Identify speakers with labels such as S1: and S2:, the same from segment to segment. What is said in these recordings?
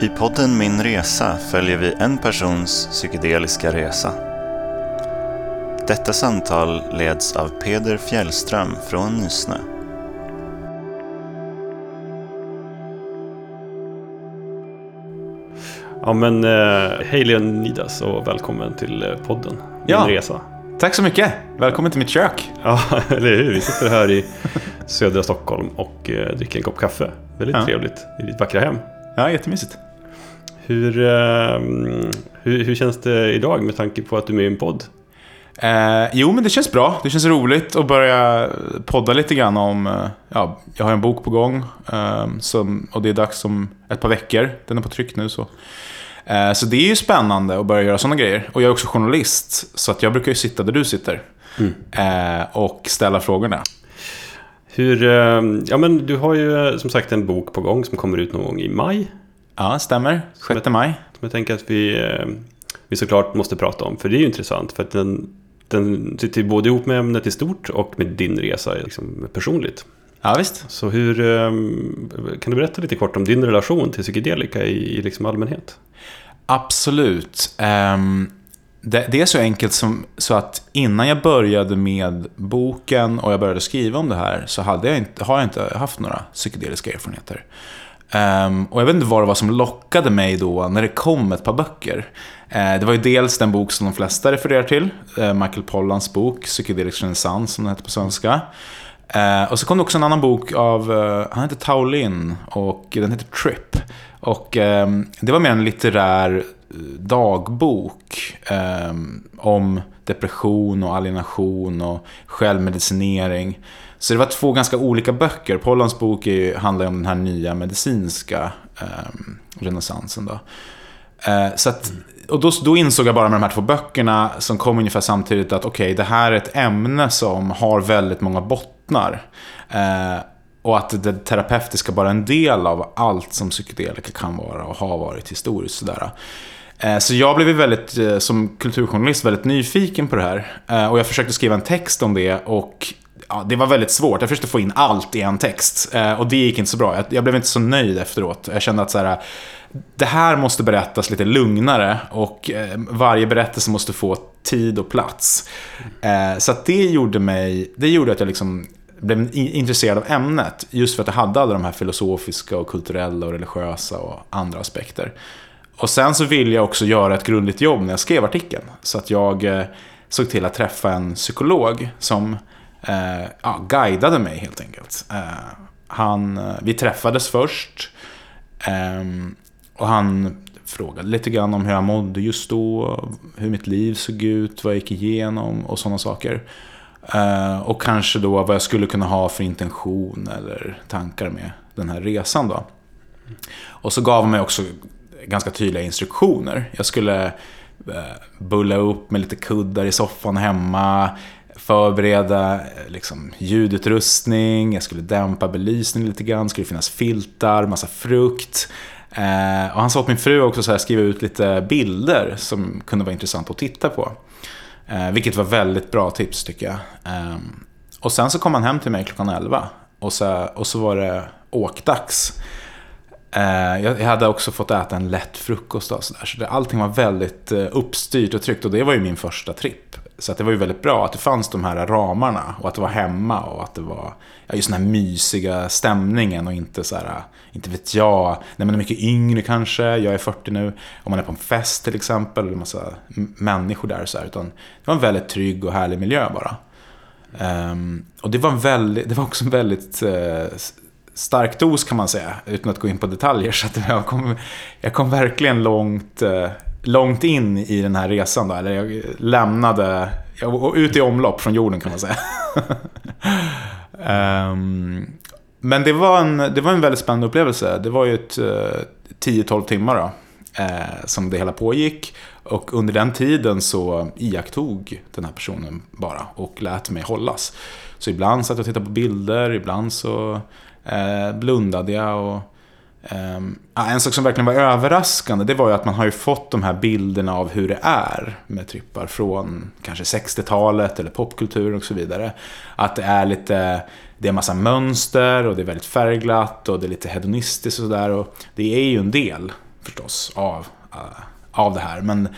S1: I podden Min Resa följer vi en persons psykedeliska resa. Detta samtal leds av Peder Fjällström från Nysnö.
S2: Ja men eh, hej Leonidas och välkommen till eh, podden Min
S3: Ja.
S2: Resa.
S3: Tack så mycket! Välkommen till mitt kök.
S2: Ja, eller hur? Vi sitter här i södra Stockholm och eh, dricker en kopp kaffe. Väldigt
S3: Ja.
S2: trevligt i ditt vackra hem.
S3: Ja, jättemysigt.
S2: Hur, eh, hur, hur känns det idag med tanke på att du är med i en podd?
S3: Eh, jo, men det känns bra. Det känns roligt att börja podda lite grann om... Eh, ja, jag har en bok på gång. Eh, som, och det är dags om ett par veckor. Den är på tryck nu. Så, eh, så det är ju spännande att börja göra sådana grejer. Och jag är också journalist. Så att jag brukar ju sitta där du sitter. Eh, och ställa frågorna.
S2: Hur, eh, ja men du har ju eh, som sagt en bok på gång som kommer ut någon gång i maj.
S3: Ja, stämmer. 6 maj.
S2: Som jag tänker att vi, eh, vi såklart måste prata om. För det är ju intressant. För att den, den sitter både ihop med ämnet i stort och med din resa liksom, personligt.
S3: Ja, visst.
S2: Så hur, eh, kan du berätta lite kort om din relation till psykedelika i, i liksom allmänhet?
S3: Absolut. Ehm, det, det är så enkelt som, så att innan jag började med boken och jag började skriva om det här så hade jag inte, har jag inte haft några psykedeliska erfarenheter. Um, och jag vet inte vad det var som lockade mig då när det kom ett par böcker. Uh, det var ju dels den bok som de flesta refererar till, uh, Michael Pollans bok, Psychedelic Renaissance som den heter på svenska. Uh, och så kom det också en annan bok av, han heter Taolin och den heter Trip. Och ehm, det var mer en litterär dagbok ehm, om depression och alienation och självmedicinering. Så det var två ganska olika böcker. Pollans bok är, ju- handlar ju om den här nya medicinska eh, renässansen. Då. Eh, så att, och då, då insåg jag bara med de här två böckerna som kom ungefär samtidigt att okej, det här är ett ämne som har väldigt många bottnar. Eh, och att det terapeutiska bara är en del av allt som psykedelika kan vara och har varit historiskt. Sådär. Eh, så jag blev ju väldigt, eh, som kulturjournalist, väldigt nyfiken på det här. Eh, och jag försökte skriva en text om det och ja, det var väldigt svårt. Jag försökte få in allt i en text och det gick inte så bra. Jag, blev inte så nöjd efteråt. Jag kände att så här, det här måste berättas lite lugnare och varje berättelse måste få tid och plats. Så att det gjorde mig, det gjorde att jag liksom blev intresserad av ämnet. Just för att det hade alla de här filosofiska och kulturella och religiösa och andra aspekter. Och sen så ville jag också göra ett grundligt jobb när jag skrev artikeln. Så att jag eh, såg till att träffa en psykolog som eh, ja, guidade mig helt enkelt. Eh, han, eh, vi träffades först. Ehm, och han frågade lite grann om hur jag mådde just då. Hur mitt liv såg ut, vad jag gick igenom och sådana saker. Eh, och kanske då vad jag skulle kunna ha för intention eller tankar med den här resan då. Och så gav han mig också ganska tydliga instruktioner. Jag skulle eh, bulla upp med lite kuddar i soffan hemma, förbereda eh, liksom, ljudutrustning, jag skulle dämpa belysningen lite grann, det skulle finnas filtar, massa frukt. Eh, och han sa åt min fru också så här, skriva ut lite bilder som kunde vara intressant att titta på. Eh, vilket var väldigt bra tips tycker jag. Eh, och sen så kom han hem till mig klockan 11 och så, och så var det åkdags. Eh, jag hade också fått äta en lätt frukost och sådär. Så det, allting var väldigt eh, uppstyrt och tryggt och det var ju min första tripp. Så att det var ju väldigt bra att det fanns de här ramarna och att det var hemma och att det var ja, just den här mysiga stämningen och inte så här, inte vet jag, när man är mycket yngre kanske, jag är 40 nu, om man är på en fest till exempel, och det är en massa människor där och så här, utan det var en väldigt trygg och härlig miljö bara. Um, och det var, väldigt, det var också en väldigt uh, stark dos kan man säga, utan att gå in på detaljer. Så att jag, kom, jag kom verkligen långt, eh, långt in i den här resan. Då, eller jag lämnade, jag var ut i omlopp från jorden kan man säga. um, men det var, en, det var en väldigt spännande upplevelse. Det var ju ett eh, 10-12 timmar då, eh, som det hela pågick. Och under den tiden så iakttog den här personen bara och lät mig hållas. Så ibland satt jag och tittade på bilder, ibland så eh, blundade jag. Och, eh, en sak som verkligen var överraskande, det var ju att man har ju fått de här bilderna av hur det är med trippar från kanske 60-talet eller popkulturen och så vidare. Att det är lite, det är massa mönster och det är väldigt färgglatt och det är lite hedonistiskt och sådär. Det är ju en del förstås av, uh, av det här. Men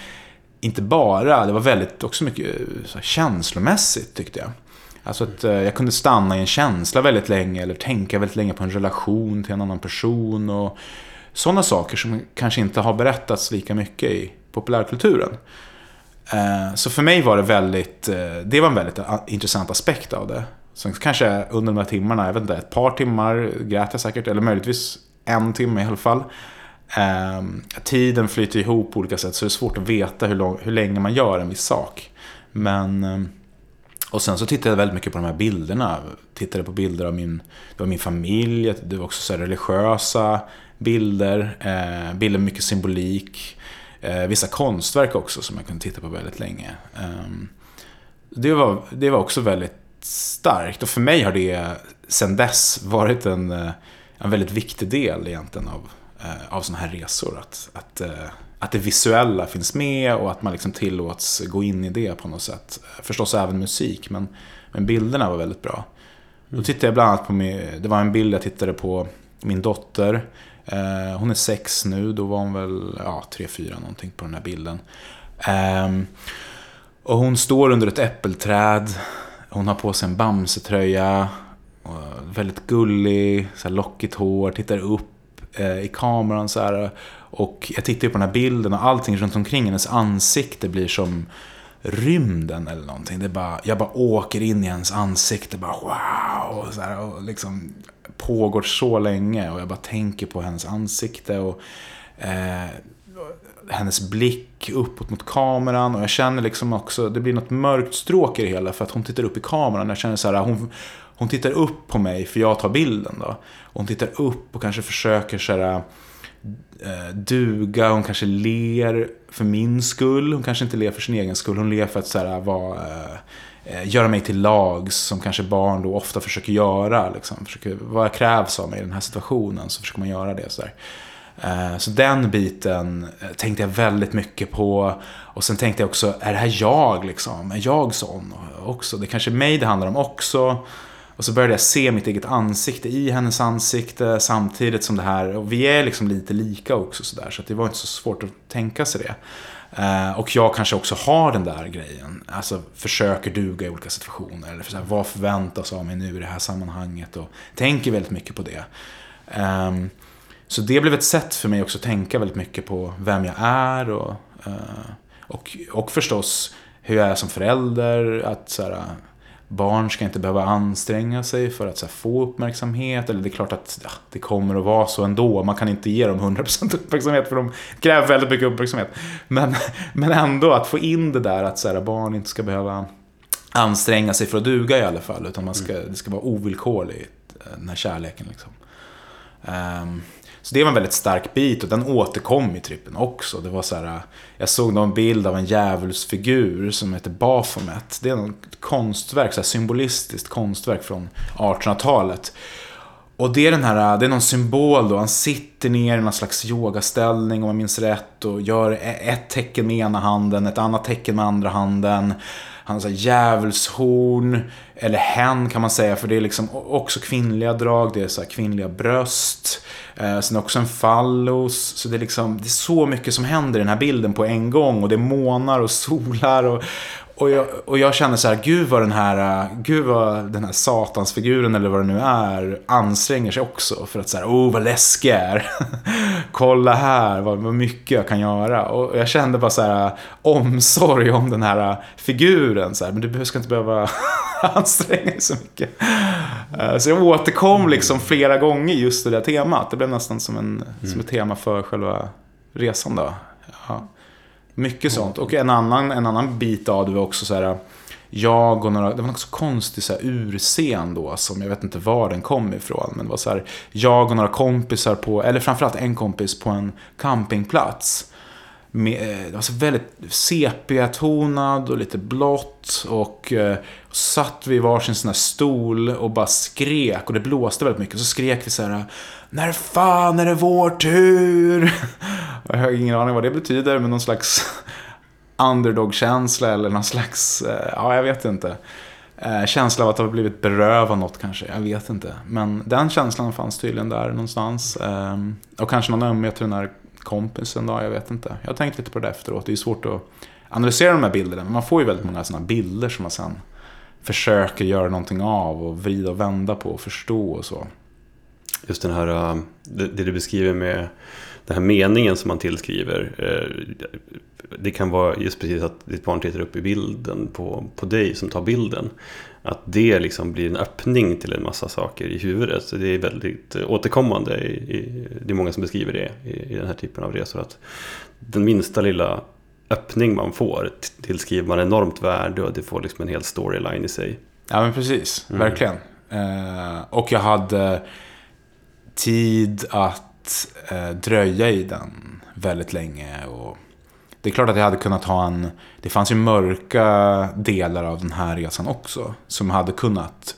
S3: inte bara, det var väldigt också mycket så här, känslomässigt tyckte jag. Alltså att eh, jag kunde stanna i en känsla väldigt länge eller tänka väldigt länge på en relation till en annan person. och Sådana saker som kanske inte har berättats lika mycket i populärkulturen. Eh, så för mig var det väldigt, eh, det var en väldigt intressant aspekt av det. Sen kanske under de här timmarna, jag vet inte, ett par timmar grät jag säkert, eller möjligtvis en timme i alla fall. Ehm, tiden flyter ihop på olika sätt så det är svårt att veta hur, lång, hur länge man gör en viss sak. Men... Ehm, och sen så tittade jag väldigt mycket på de här bilderna. Tittade på bilder av min, det var min familj, det var också så religiösa bilder. Eh, bilder med mycket symbolik. Eh, vissa konstverk också som jag kunde titta på väldigt länge. Eh, det, var, det var också väldigt starkt. Och för mig har det sen dess varit en, eh, en väldigt viktig del egentligen av, eh, av sådana här resor. Att, att, eh, att det visuella finns med och att man liksom tillåts gå in i det på något sätt. Förstås även musik, men, men bilderna var väldigt bra. Då tittade jag bland annat på min, det var en bild jag tittade på min dotter. hon är sex nu, då var hon väl ja, tre, fyra någonting på den här bilden. Ehm, och hon står under ett äppelträd hon har på sig en Bamse-tröja. Väldigt gullig, så lockigt hår, tittar upp eh, i kameran så här. Och jag tittar på den här bilden och allting runt omkring hennes ansikte blir som rymden eller någonting. Det bara, jag bara åker in i hennes ansikte, bara wow! Och, så här, och liksom pågår så länge och jag bara tänker på hennes ansikte. och eh, hennes blick uppåt mot kameran och jag känner liksom också, det blir något mörkt stråk i det hela för att hon tittar upp i kameran. Jag känner så här, hon, hon tittar upp på mig för jag tar bilden då. hon tittar upp och kanske försöker så här, eh, duga, hon kanske ler för min skull. Hon kanske inte ler för sin egen skull, hon ler för att så här, vara, eh, eh göra mig till lags som kanske barn då ofta försöker göra. Liksom. Försöker, vad krävs av mig i den här situationen så försöker man göra det. Så. Eh, så den biten eh, tänkte jag väldigt mycket på. Och sen tänkte jag också, är det här jag liksom? Är jag sån också? Det är kanske är mig det handlar om också. Och så började jag se mitt eget ansikte i hennes ansikte samtidigt som det här. Och vi är liksom lite lika också sådär. Så det var inte så svårt att tänka sig det. Eh, och jag kanske också har den där grejen. Alltså försöker duga i olika situationer. Eller för så här, vad förväntas av mig nu i det här sammanhanget. Och tänker väldigt mycket på det. Um, så det blev ett sätt för mig också att tänka väldigt mycket på vem jag är och, eh, och, och förstås hur jag är som förälder. Att så här, barn ska inte behöva anstränga sig för att här, få uppmärksamhet. Eller det är klart att ja, det kommer att vara så ändå. Man kan inte ge dem 100% uppmärksamhet för de kräver väldigt mycket uppmärksamhet. Men, men ändå att få in det där att så här, barn inte ska behöva anstränga sig för att duga i alla fall. Utan man ska, det ska vara ovillkorligt, eh, den här kärleken. Liksom. Um, så det var en väldigt stark bit och den återkom i trippen också. Det var så här, jag såg någon bild av en djävulsfigur som heter Baphomet. Det är något konstverk, så här symbolistiskt konstverk från 1800-talet. Och det är, den här, det är någon symbol då, han sitter ner i någon slags yogaställning om jag minns rätt och gör e- ett tecken med ena handen, ett annat tecken med andra handen. Han har djävulshorn, eller hen kan man säga, för det är liksom också kvinnliga drag, det är så kvinnliga bröst. Eh, sen också en fallos. Så det är, liksom, det är så mycket som händer i den här bilden på en gång. Och det är månar och solar. Och, och jag, och jag känner så här, gud vad den här, gud vad den här satansfiguren eller vad det nu är anstränger sig också. För att så här, oh vad läskig jag är. Kolla här, vad, vad mycket jag kan göra. Och jag kände bara så här, omsorg om den här figuren. Så här, men du ska inte behöva anstränga dig så mycket. Så jag återkom liksom flera gånger just det där temat. Det blev nästan som, en, mm. som ett tema för själva resan då. Ja. Mycket sånt. Och en annan, en annan bit av det var också så här. Jag och några, det var något konstig så här urscen då som jag vet inte var den kom ifrån. Men det var så här, jag och några kompisar på, eller framförallt en kompis på en campingplats. Med, alltså det var så väldigt sepia-tonad och lite blått. Och eh, satt vi i varsin sån här stol och bara skrek. Och det blåste väldigt mycket. Och Så skrek vi så här. När fan är det vår tur? Jag har ingen aning vad det betyder, men någon slags underdog-känsla eller någon slags, eh, ja jag vet inte. Eh, känsla av att ha blivit berövad något kanske, jag vet inte. Men den känslan fanns tydligen där någonstans. Ehm, och kanske någon ömhet till den här kompisen då? Jag vet inte. Jag har tänkt lite på det efteråt. Det är svårt att analysera de här bilderna. Men man får ju väldigt många sådana bilder som man sen försöker göra någonting av och vrida och vända på och förstå och så.
S2: Just den här, äh, det du beskriver med den här meningen som man tillskriver. Eh, det kan vara just precis att ditt barn tittar upp i bilden på, på dig som tar bilden. Att det liksom blir en öppning till en massa saker i huvudet. Så det är väldigt återkommande. I, i, det är många som beskriver det i, i den här typen av resor. Att den minsta lilla öppning man får tillskriver man enormt värde och det får liksom en hel storyline i sig.
S3: Ja men precis, mm. verkligen. Eh, och jag hade tid att eh, dröja i den väldigt länge. Och det är klart att jag hade kunnat ha en... Det fanns ju mörka delar av den här resan också. Som hade kunnat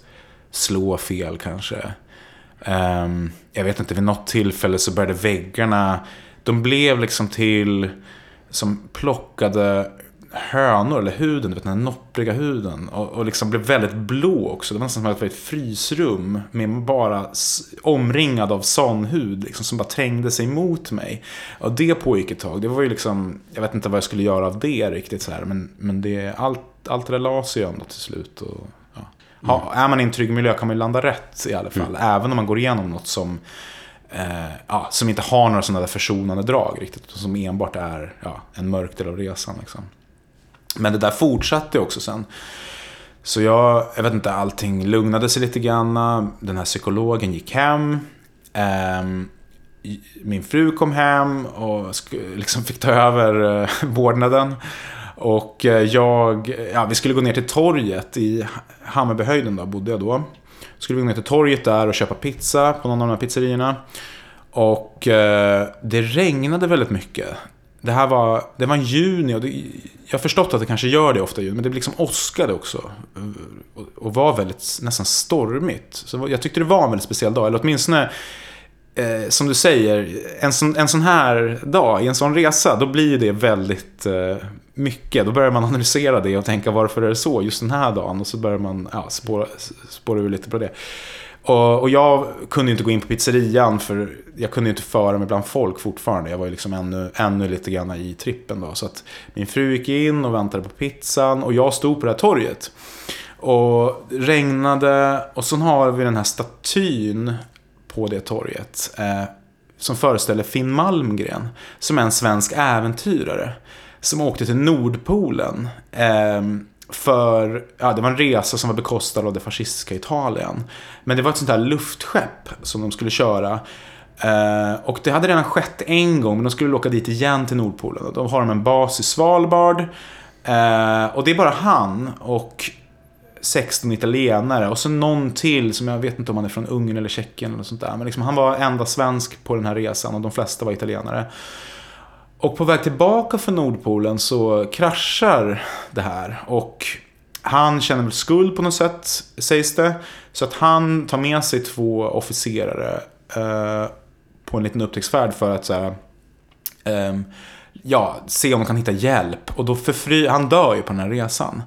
S3: slå fel kanske. Eh, jag vet inte, vid något tillfälle så började väggarna... De blev liksom till som plockade hönor, eller huden, du vet den här noppriga huden. Och, och liksom blev väldigt blå också. Det var nästan som att det var ett frysrum med bara omringad av sån hud liksom, som bara trängde sig mot mig. Och det pågick ett tag. Det var ju liksom, jag vet inte vad jag skulle göra av det riktigt så här. Men, men det, allt, allt det där la sig ändå till slut. Och, ja. ha, är man i en trygg miljö kan man ju landa rätt i alla fall. Mm. Även om man går igenom något som eh, ja, som inte har några sådana där försonande drag riktigt. Som enbart är ja, en mörk del av resan. Liksom. Men det där fortsatte också sen. Så jag, jag vet inte, allting lugnade sig lite grann. Den här psykologen gick hem. Ehm, min fru kom hem och liksom fick ta över eh, vårdnaden. Och eh, jag, ja, vi skulle gå ner till torget i Hammarbyhöjden då, bodde jag då. Skulle vi gå ner till torget där och köpa pizza på någon av de här pizzerierna. Och eh, det regnade väldigt mycket. Det här var, det var en juni och det, jag har förstått att det kanske gör det ofta i juni, men det liksom åskade också. Och, och var väldigt, nästan stormigt. Så jag tyckte det var en väldigt speciell dag, eller åtminstone Eh, som du säger, en sån, en sån här dag, i en sån resa, då blir det väldigt eh, mycket. Då börjar man analysera det och tänka varför är det så just den här dagen? Och så börjar man ja, spåra, spåra ur lite på det. Och, och, jag kunde inte gå in på pizzerian för jag kunde inte föra mig bland folk fortfarande. Jag var ju liksom ännu, ännu lite grann i trippen då. Så att min fru gick in och väntade på pizzan och jag stod på det här torget. Och regnade och så har vi den här statyn på det torget. Eh, som föreställer Finn Malmgren. Som är en svensk äventyrare. Som åkte till Nordpolen. Eh, för, ja, det var en resa som var bekostad av det fascistiska Italien. Men det var ett sånt här luftskepp som de skulle köra. Eh, och det hade redan skett en gång, men de skulle åka dit igen till Nordpolen. Och då har de en bas i Svalbard. Eh, och det är bara han och 16 italienare och så någon till som jag vet inte om han är från Ungern eller Tjeckien eller sånt där. Men liksom, han var enda svensk på den här resan och de flesta var italienare. Och på väg tillbaka från Nordpolen så kraschar det här. Och han känner väl skuld på något sätt, sägs det. Så att han tar med sig två officerare eh, på en liten upptäcktsfärd för att så här, eh, ja, se om de kan hitta hjälp. Och då förfry, han dör ju på den här resan.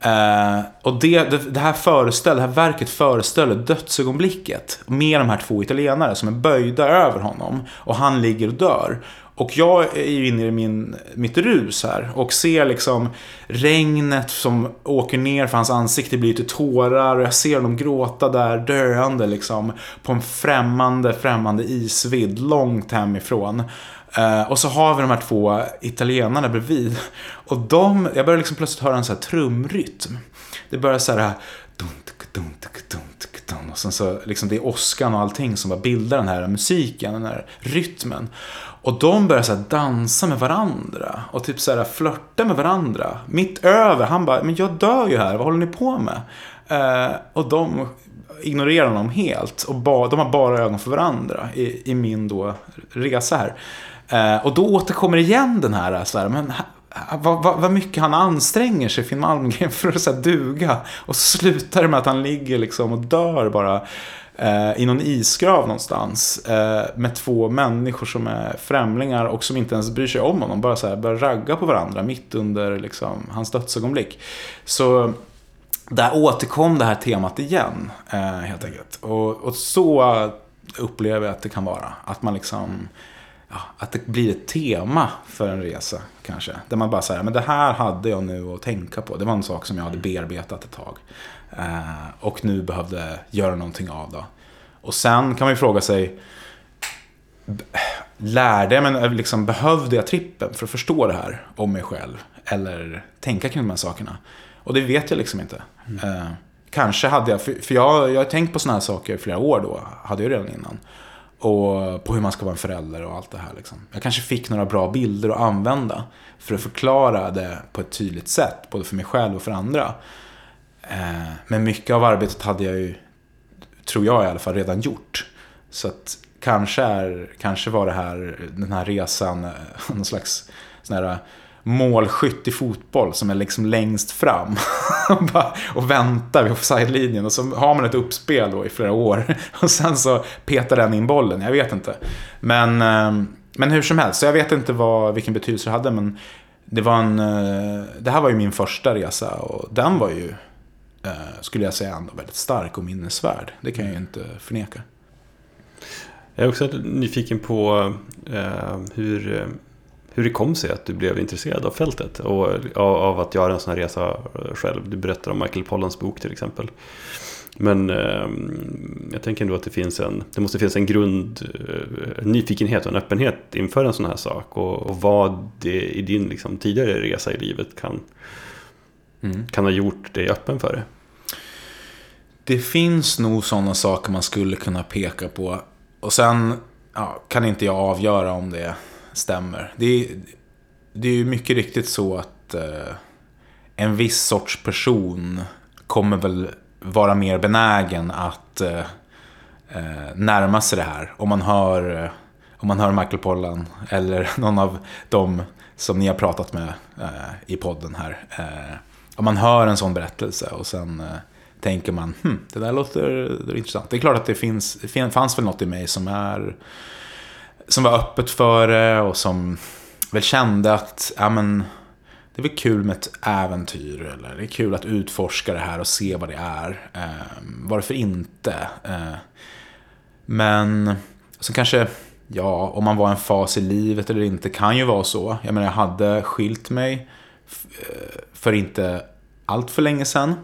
S3: Eh, och det, det, det, här föreställer, det här verket föreställer dödsögonblicket med de här två italienare som är böjda över honom. Och han ligger och dör. Och jag är ju inne i min, mitt rus här och ser liksom regnet som åker ner för hans ansikte blir till tårar och jag ser honom gråta där döende liksom på en främmande, främmande isvidd långt hemifrån. Uh, och så har vi de här två italienarna bredvid. Och de, jag börjar liksom plötsligt höra en sån här trumrytm. Det börjar så här... Och sen så, liksom det är åskan och allting som bara bildar den här musiken, den här rytmen. Och de börjar så dansa med varandra och typ så här flörta med varandra. Mitt över, han bara, men jag dör ju här, vad håller ni på med? Eh, och de ignorerar honom helt och ba, de har bara ögon för varandra i, i min då resa här. Eh, och då återkommer igen den här, så här men vad, vad, vad, mycket han anstränger sig, Finn Malmgren, för att så här, duga. Och så slutar det med att han ligger liksom och dör bara eh, i någon isgrav någonstans. Eh, med två människor som är främlingar och som inte ens bryr sig om honom. Bara så här, börjar ragga på varandra mitt under liksom, hans dödsögonblick. Så där återkom det här temat igen, eh, helt enkelt. Och, och så upplever jag att det kan vara. Att man liksom ja, att det blir ett tema för en resa kanske. Där man bara säger, men det här hade jag nu att tänka på. Det var en sak som jag hade bearbetat ett tag. Eh, och nu behövde göra någonting av det. Och sen kan man ju fråga sig, lärde jag mig, liksom, behövde jag trippen för att förstå det här om mig själv? Eller tänka kring de här sakerna? Och det vet jag liksom inte. Mm. Eh, kanske hade jag, för, för jag, jag har tänkt på sådana här saker i flera år då, hade jag redan innan. Och på hur man ska vara en förälder och allt det här. Liksom. Jag kanske fick några bra bilder att använda för att förklara det på ett tydligt sätt, både för mig själv och för andra. Eh, men mycket av arbetet hade jag ju, tror jag i alla fall, redan gjort. Så att kanske, är, kanske var det här, den här resan, eh, någon slags sån här målskytt i fotboll som är liksom längst fram. och väntar vid offside-linjen och så har man ett uppspel då i flera år. Och sen så petar den in bollen, jag vet inte. Men, ehm, men hur som helst, så jag vet inte vad, vilken betydelse det hade. Men det, var en, eh, det här var ju min första resa och den var ju, eh, skulle jag säga, ändå väldigt stark och minnesvärd. Det kan jag ju inte förneka.
S2: Jag är också nyfiken på eh, hur hur det kom sig att du blev intresserad av fältet och av att göra en sån här resa själv. Du berättar om Michael Pollans bok till exempel. Men eh, jag tänker ändå att det finns en, det måste finnas en grund, eh, nyfikenhet och en öppenhet inför en sån här sak. Och, och vad det i din liksom, tidigare resa i livet kan, mm. kan ha gjort dig öppen för det.
S3: Det finns nog sådana saker man skulle kunna peka på. Och sen ja, kan inte jag avgöra om det stämmer. Det är, det är ju mycket riktigt så att eh, en viss sorts person kommer väl vara mer benägen att eh, eh närma sig det här. Om man hör, eh, om man hör Michael Pollan eller någon av dem som ni har pratat med eh, i podden här. Eh, om man hör en sån berättelse och sen eh, tänker man, hm, det där låter, det intressant. Det är klart att det finns, det fanns väl något i mig som är som var öppet för det och som väl kände att ja, men, det är väl kul med ett äventyr. Eller det är kul att utforska det här och se vad det är. Eh, varför inte? Eh, men så kanske, ja, om man var en fas i livet eller inte kan ju vara så. Jag menar, jag hade skilt mig eh, för inte allt för länge sedan.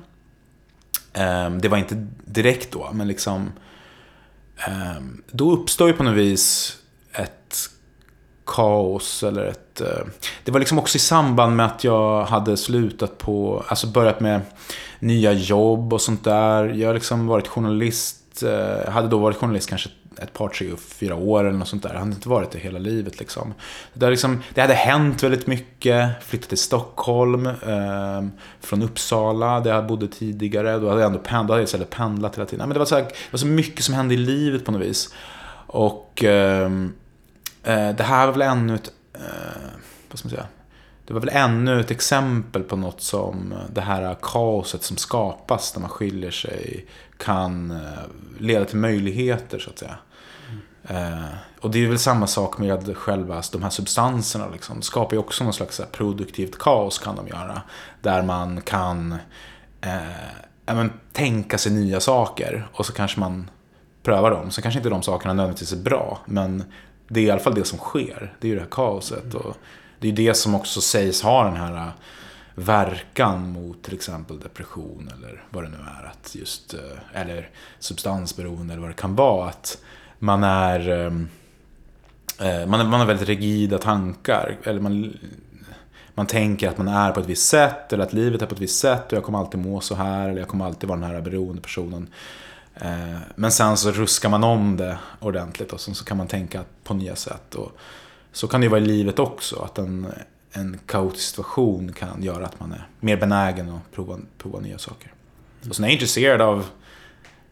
S3: Eh, det var inte direkt då, men liksom eh, då uppstår ju på något vis kaos eller ett... Eh, det var liksom också i samband med att jag hade slutat på, alltså börjat med nya jobb och sånt där. Jag har liksom varit journalist, eh, hade då varit journalist kanske ett par, tre, fyra år eller något sånt där. Jag hade inte varit det hela livet liksom. Det, liksom, det hade hänt väldigt mycket. Flyttat till Stockholm eh, från Uppsala där jag bodde tidigare. Då hade jag ändå pendlat, jag pendlat hela tiden. Men det, var så här, det var så mycket som hände i livet på något vis. Och Eh, Eh, det här var väl ännu ett, eh, vad ska man säga? Det var väl ännu ett exempel på något som eh, det här kaoset som skapas när man skiljer sig kan eh, leda till möjligheter så att säga. Mm. och det är väl samma sak med själva de här substanserna. Liksom. Det skapar ju också någon slags produktivt kaos kan de göra. Där man kan eh, men, tänka sig nya saker och så kanske man prövar dem. Så kanske inte de sakerna nödvändigtvis är bra. Men det är i alla fall det som sker. Det är ju det här kaoset. Och det är det som också sägs ha den här äh, verkan mot till exempel depression eller vad det nu är. Att just, äh, eller substansberoende eller vad det kan vara. Att man är, ähm, äh, man, man har väldigt rigida tankar. Eller man, man tänker att man är på ett visst sätt eller att livet är på ett visst sätt och jag kommer alltid må så här eller jag kommer alltid vara den här beroende personen. Eh, men sen så ruskar man om det ordentligt och sen så kan man tänka på nya sätt. Och så kan det ju vara i livet också, att en, en kaotisk situation kan göra att man är mer benägen att prova, prova nya saker. Och sen är jag intresserad av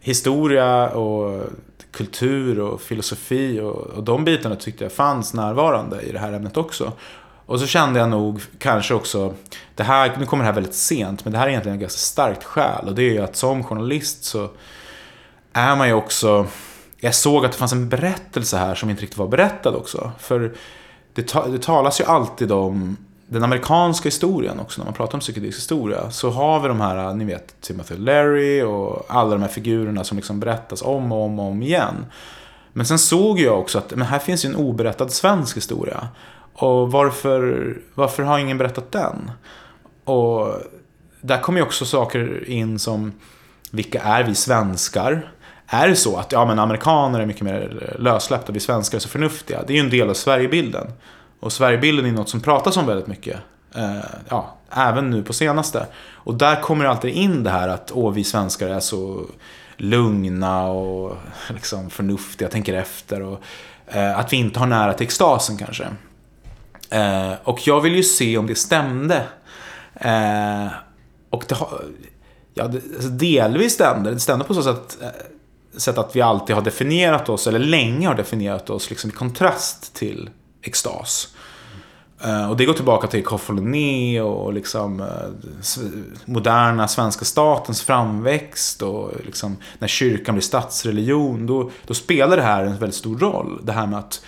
S3: historia och kultur och filosofi och, och de bitarna tyckte jag fanns närvarande i det här ämnet också. Och så kände jag nog kanske också, det här, nu kommer det här väldigt sent, men det här är egentligen ett ganska starkt skäl. Och det är ju att som journalist så är man ju också... Jag såg att det fanns en berättelse här som inte riktigt var berättad också. För det, ta, det talas ju alltid om den amerikanska historien också, när man pratar om psykedelisk historia, så har vi de här, ni vet, Timothy Leary och alla de här figurerna som liksom berättas om och om och om igen. Men sen såg jag också att men här finns ju en oberättad svensk historia. Och varför, varför har ingen berättat den? Och där kommer ju också saker in som vilka är vi svenskar? Är det så att ja, men amerikaner är mycket mer lössläppta, vi svenskar är så förnuftiga? Det är ju en del av Sverigebilden. Och Sverigebilden är något som pratas om väldigt mycket. Eh, ja, även nu på senaste. Och där kommer alltid in det här att åh, vi svenskar är så lugna och liksom förnuftiga, tänker efter. Och, eh, att vi inte har nära till extasen kanske. Eh, och jag vill ju se om det stämde. Eh, och det har, ja, det, alltså delvis stämde det. stämde på så sätt, eh, sätt att vi alltid har definierat oss, eller länge har definierat oss, liksom i kontrast till extas. Eh, och det går tillbaka till Koffe och liksom eh, moderna svenska statens framväxt och liksom när kyrkan blir statsreligion. Då, då spelar det här en väldigt stor roll. Det här med att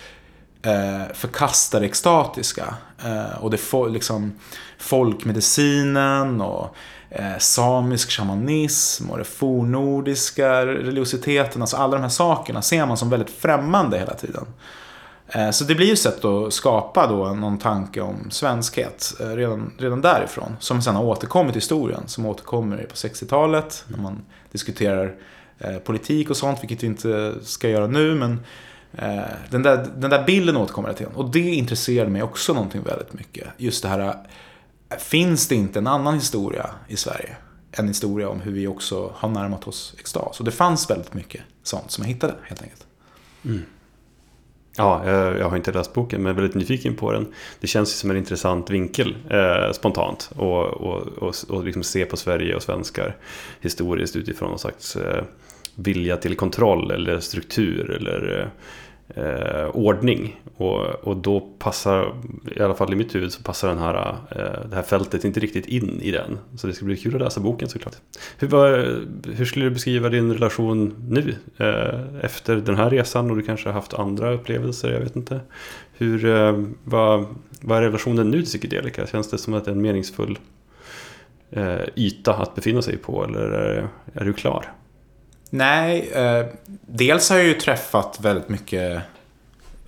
S3: eh, förkasta det extatiska. Eh, och det fo liksom folkmedicinen och Eh, samisk shamanism och det fornordiska religiositeten. Alltså alla de här sakerna ser man som väldigt främmande hela tiden. Eh, så det blir ju ett sätt att skapa då någon tanke om svenskhet eh, redan, redan därifrån. Som sen har återkommit i historien. Som återkommer på 60-talet när man diskuterar eh, politik och sånt, vilket vi inte ska göra nu. Men eh, den där, den där bilden återkommer till. Och det intresserade mig också någonting väldigt mycket. Just det här, finns det inte en annan historia i Sverige? En historia om hur vi också har närmat oss extas. Och det fanns väldigt mycket sånt som jag hittade helt enkelt. Mm.
S2: Ja, jag, har inte läst boken men är väldigt nyfiken på den. Det känns ju som en intressant vinkel eh, spontant. Och, och, och, och liksom se på Sverige och svenskar historiskt utifrån någon slags eh, vilja till kontroll eller struktur eller eh, eh, ordning. Och, och då passar, i alla fall i mitt huvud, så passar den här, eh, det här fältet inte riktigt in i den. Så det ska bli kul att läsa boken såklart. Hur, var, hur skulle du beskriva din relation nu? Eh, efter den här resan och du kanske har haft andra upplevelser, jag vet inte. Hur, eh, vad, vad är relationen nu till psykedelika? Känns det som att det är en meningsfull eh, yta att befinna sig på eller är, är du klar?
S3: Nej, eh, dels har jag ju träffat väldigt mycket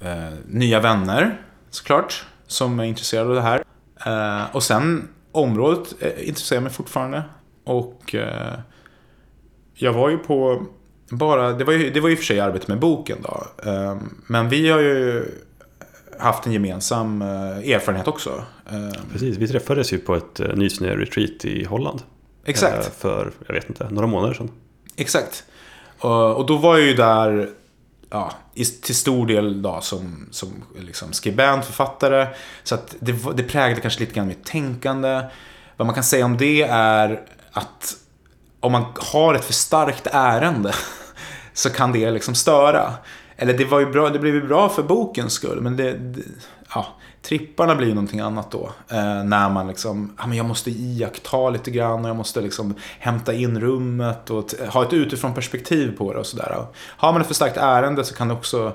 S3: eh, nya vänner såklart. Som är intresserade av det här. Eh, och sen området eh, intresserar mig fortfarande. Och eh, jag var ju på bara, det var ju, det var ju för sig arbetet med boken då. Eh, men vi har ju haft en gemensam erfarenhet också.
S2: Precis, vi träffades ju på ett nysnö-retreat i Holland.
S3: Exakt.
S2: För, jag vet inte, några månader sedan.
S3: Exakt. Eh, och då var jag ju där ja, till stor del då, som, som liksom skribent, författare. Så att det, det präglade kanske lite grann mitt tänkande. Vad man kan säga om det är att om man har ett för starkt ärende så kan det liksom störa. Eller det var ju bra, det blev ju bra för bokens skull, men det, det ja, tripparna blir ju någonting annat då. Eh, när man liksom, ja men jag måste iaktta lite grann och jag måste liksom hämta in rummet och ha ett utifrån perspektiv på det och sådär. Har man ett för starkt ärende så kan det också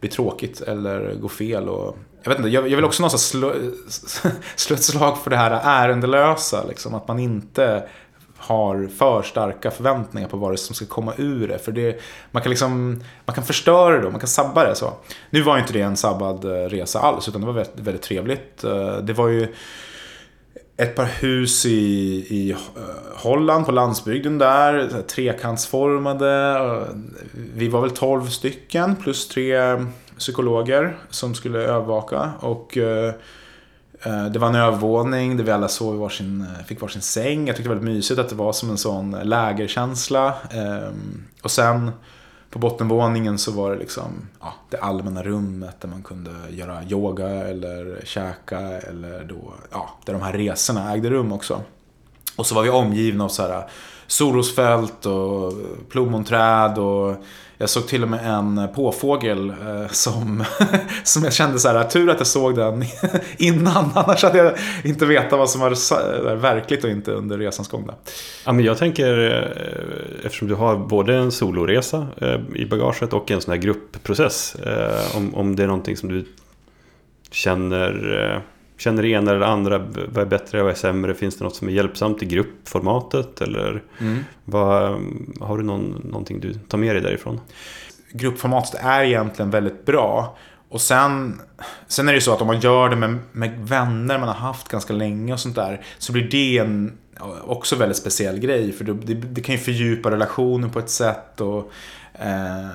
S3: bli tråkigt eller gå fel. Och, jag vet inte, jag, jag vill också någonstans slå, slå ett slag för det här ärendelösa. Liksom, att man inte har för starka förväntningar på vad det som ska komma ur det. För det, man kan liksom, man kan förstöra det då, man kan sabba det så. Nu var inte det en sabbad eh, resa alls, utan det var väldigt, väldigt trevligt. Eh, det var ju ett par hus i, i eh, Holland, på landsbygden där, trekantsformade. Vi var väl 12 stycken, plus tre psykologer som skulle övervaka. Och Eh, det var en övervåning där vi alla sov varsin, eh, fick varsin säng. Jag tyckte det var väldigt mysigt att det var som en sån lägerkänsla. Eh, och sen på bottenvåningen så var det liksom ja, det allmänna rummet där man kunde göra yoga eller käka eller då, ja, där de här resorna ägde rum också. Och så var vi omgivna av så här eh, solrosfält och eh, plommonträd och jag såg till och med en eh, påfågel som, som jag kände så här, tur att jag såg den innan. Annars hade jag inte vetat vad som var verkligt och inte under resans gång. Där.
S2: Ja, men jag tänker, eftersom du har både en soloresa i bagaget och en sån här gruppprocess. Om, om det är någonting som du känner Känner det ena eller det andra, vad är bättre, vad är sämre? Finns det något som är hjälpsamt i gruppformatet? Eller mm. vad, har du någon, någonting du tar med dig därifrån?
S3: gruppformatet är egentligen väldigt bra. Och sen, sen är det ju så att om man gör det med, med vänner man har haft ganska länge och sånt där. Så blir det en också väldigt speciell grej. För det, det kan ju fördjupa relationen på ett sätt. Och, eh,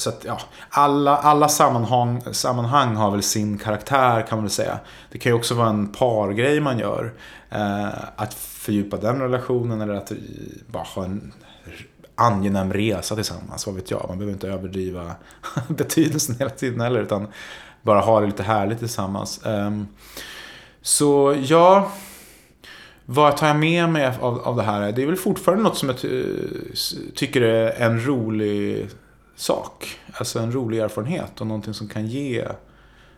S3: så att, ja, alla, alla sammanhang, sammanhang har väl sin karaktär kan man väl säga. Det kan ju också vara en pargrej man gör. Eh, att fördjupa den relationen eller att eh, bara ha en angenäm resa tillsammans. Vad vet jag, man behöver inte överdriva betydelsen hela tiden heller. Utan bara ha det lite härligt tillsammans. Um, så ja, vad tar jag med mig av, av det här? Det är väl fortfarande något som jag ty tycker är en rolig sak. Alltså en rolig erfarenhet och någonting som kan ge,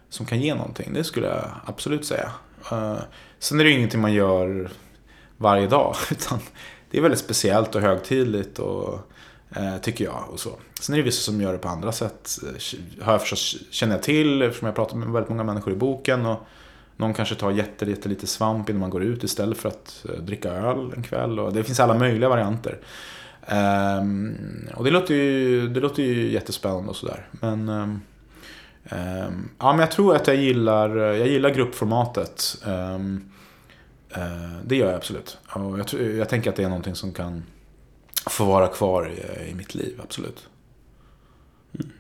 S3: som kan ge någonting. Det skulle jag absolut säga. Uh, sen är det ingenting man gör varje dag. Utan det är väldigt speciellt och högtidligt och uh, tycker jag. Och så. Sen är det vissa som gör det på andra sätt. Eh, har jag förstås, känner jag till eftersom jag pratar med väldigt många människor i boken. Och någon kanske tar jättelite svamp innan man går ut istället för att dricka öl en kväll. Och det finns alla möjliga varianter. Um, och det låter, ju, det låter ju jättespännande och sådär. Men, um, um, ja, men jag tror att jag gillar, jag gillar gruppformatet. Uh, det gör jag absolut. Och jag, tror, jag tänker att det är någonting som kan få vara kvar i, i mitt liv, absolut.
S2: Mm.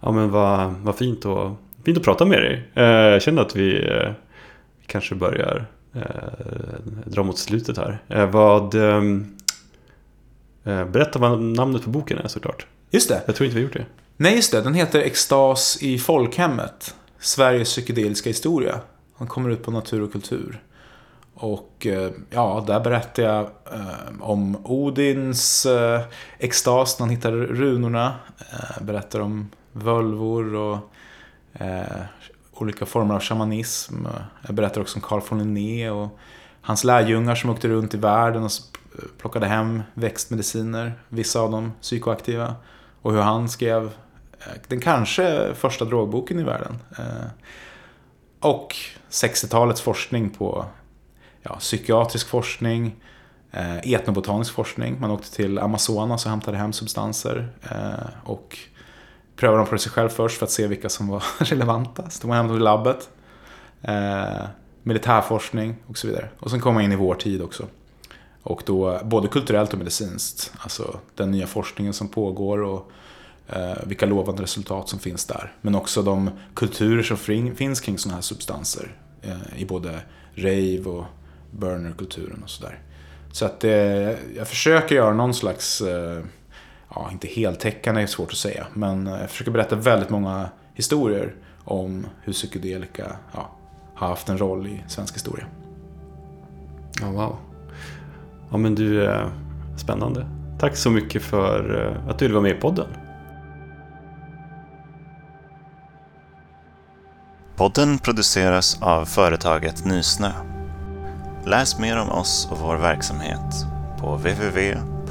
S2: Ja men vad, vad fint, och, fint att prata med dig. Uh, jag känner att vi, uh, kanske börjar uh, dra mot slutet här. vad... Eh, berätta vad namnet på boken är såklart.
S3: Just det.
S2: Jag tror inte vi har gjort det.
S3: Nej, just det. Den heter Extas i folkhemmet. Sveriges psykedeliska historia. Den kommer ut på Natur och kultur. Och eh, ja, där berättar jag eh, om Odins eh, extas när han hittar runorna. Eh, berättar om völvor och eh, olika former av shamanism. Jag berättar också om Carl von Linné och hans lärjungar som åkte runt i världen och plockade hem växtmediciner, vissa av dem psykoaktiva. Och hur han skrev eh, den kanske första drogboken i världen. Eh, och 60-talets forskning på ja, psykiatrisk forskning, eh, etnobotanisk forskning. Man åkte till Amazonas och hämtade hem substanser. Och prövade dem på sig själv först för att se vilka som var relevanta. Så tog man hem dem till labbet. Militärforskning och så vidare. Och sen kom man in i vår tid också. Och då både kulturellt och medicinskt. Alltså den nya forskningen som pågår och eh, vilka lovande resultat som finns där. Men också de kulturer som finns kring sådana här substanser. Eh, I både rave och burnerkulturen och sådär. Så att eh, jag försöker göra någon slags, eh, ja inte heltäckande är svårt att säga. Men eh, jag försöker berätta väldigt många historier om hur psykedelika ja, har haft en roll i svensk historia.
S2: Ja, oh, wow. Ja men du, eh, spännande. Tack så mycket för eh, att du ville vara med i podden.
S1: Podden produceras av företaget Nysnö. Läs mer om oss och vår verksamhet på www.nysnö.se